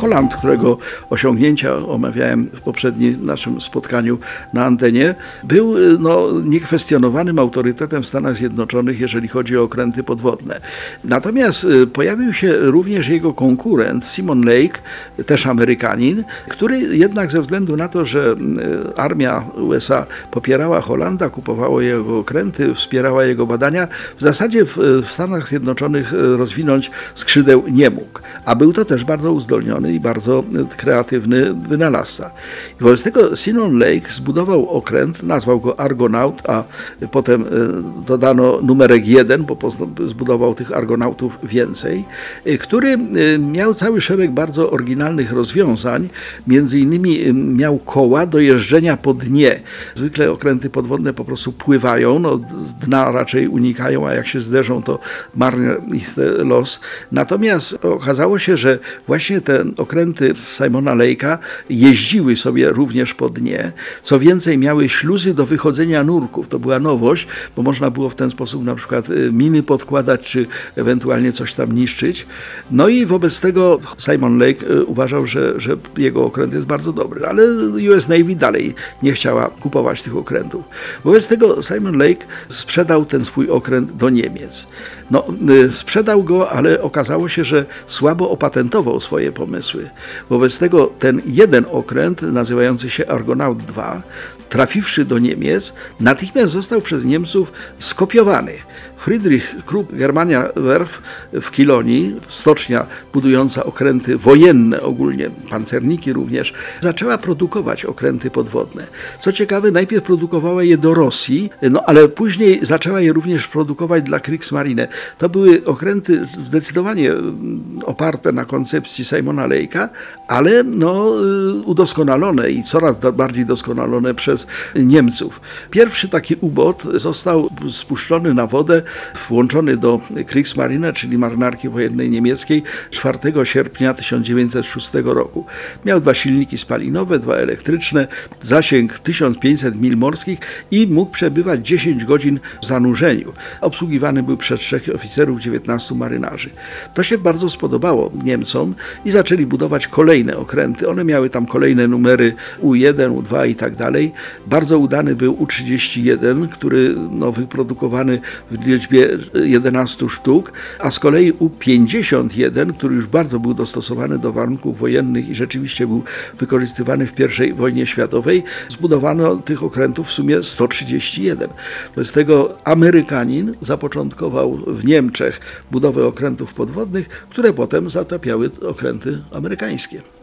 Holand, którego osiągnięcia omawiałem w poprzednim naszym spotkaniu na antenie, był y, no, niekwestionowanym autorytetem w Stanach Zjednoczonych, jeżeli chodzi o okręty podwodne. Natomiast y, pojawił się również jego konkurent Simon Lake, też Amerykanin, który jednak ze względu na to, że y, armia USA popierała Holanda, kupowała jego okręty, wspierała jego badania, w zasadzie w, w Stanach Zjednoczonych rozwinąć skrzydeł nie mógł. A był to też bardzo uzdolniony i bardzo kreatywny wynalazca. I wobec tego Simon Lake zbudował okręt, nazwał go Argonaut, a potem e, dodano numerek jeden, bo zbudował tych Argonautów więcej, e, który e, miał cały szereg bardzo oryginalnych rozwiązań, między innymi miał koła do jeżdżenia po dnie. Zwykle okręty podwodne po prostu pływają, no, z dna raczej unikają, a jak się zderzą, to marny ich los. Natomiast okazało się, że właśnie ten okręty Simona Lake'a jeździły sobie również po dnie. Co więcej, miały śluzy do wychodzenia nurków. To była nowość, bo można było w ten sposób na przykład y, miny podkładać, czy ewentualnie coś tam niszczyć. No i wobec tego Simon Lake y, uważał, że, że jego okręt jest bardzo dobry, ale US Navy dalej nie chciała kupować tych okrętów. Wobec tego Simon Lake sprzedał ten swój okręt do Niemiec. No, y, sprzedał go, ale okazało się, że słabo opatentował swoje pomysły. Wobec tego ten jeden okręt, nazywający się Argonaut II, trafiwszy do Niemiec, natychmiast został przez Niemców skopiowany. Friedrich Krupp, Germania Werf w Kilonii, stocznia budująca okręty wojenne ogólnie, pancerniki również, zaczęła produkować okręty podwodne. Co ciekawe, najpierw produkowała je do Rosji, no ale później zaczęła je również produkować dla Kriegsmarine. To były okręty zdecydowanie mm, oparte na koncepcji Simona Lake'a, ale no, y, udoskonalone i coraz bardziej doskonalone przez Niemców. Pierwszy taki ubot został spuszczony na wodę włączony do Kriegsmarine, czyli marynarki wojennej niemieckiej 4 sierpnia 1906 roku. Miał dwa silniki spalinowe, dwa elektryczne, zasięg 1500 mil morskich i mógł przebywać 10 godzin w zanurzeniu. Obsługiwany był przez trzech oficerów, 19 marynarzy. To się bardzo spodobało Niemcom i zaczęli budować kolejne okręty. One miały tam kolejne numery U1, U2 i tak dalej. Bardzo udany był U31, który no, wyprodukowany w liczbie 11 sztuk, a z kolei U-51, który już bardzo był dostosowany do warunków wojennych i rzeczywiście był wykorzystywany w I wojnie światowej, zbudowano tych okrętów w sumie 131. Wobec tego Amerykanin zapoczątkował w Niemczech budowę okrętów podwodnych, które potem zatapiały okręty amerykańskie.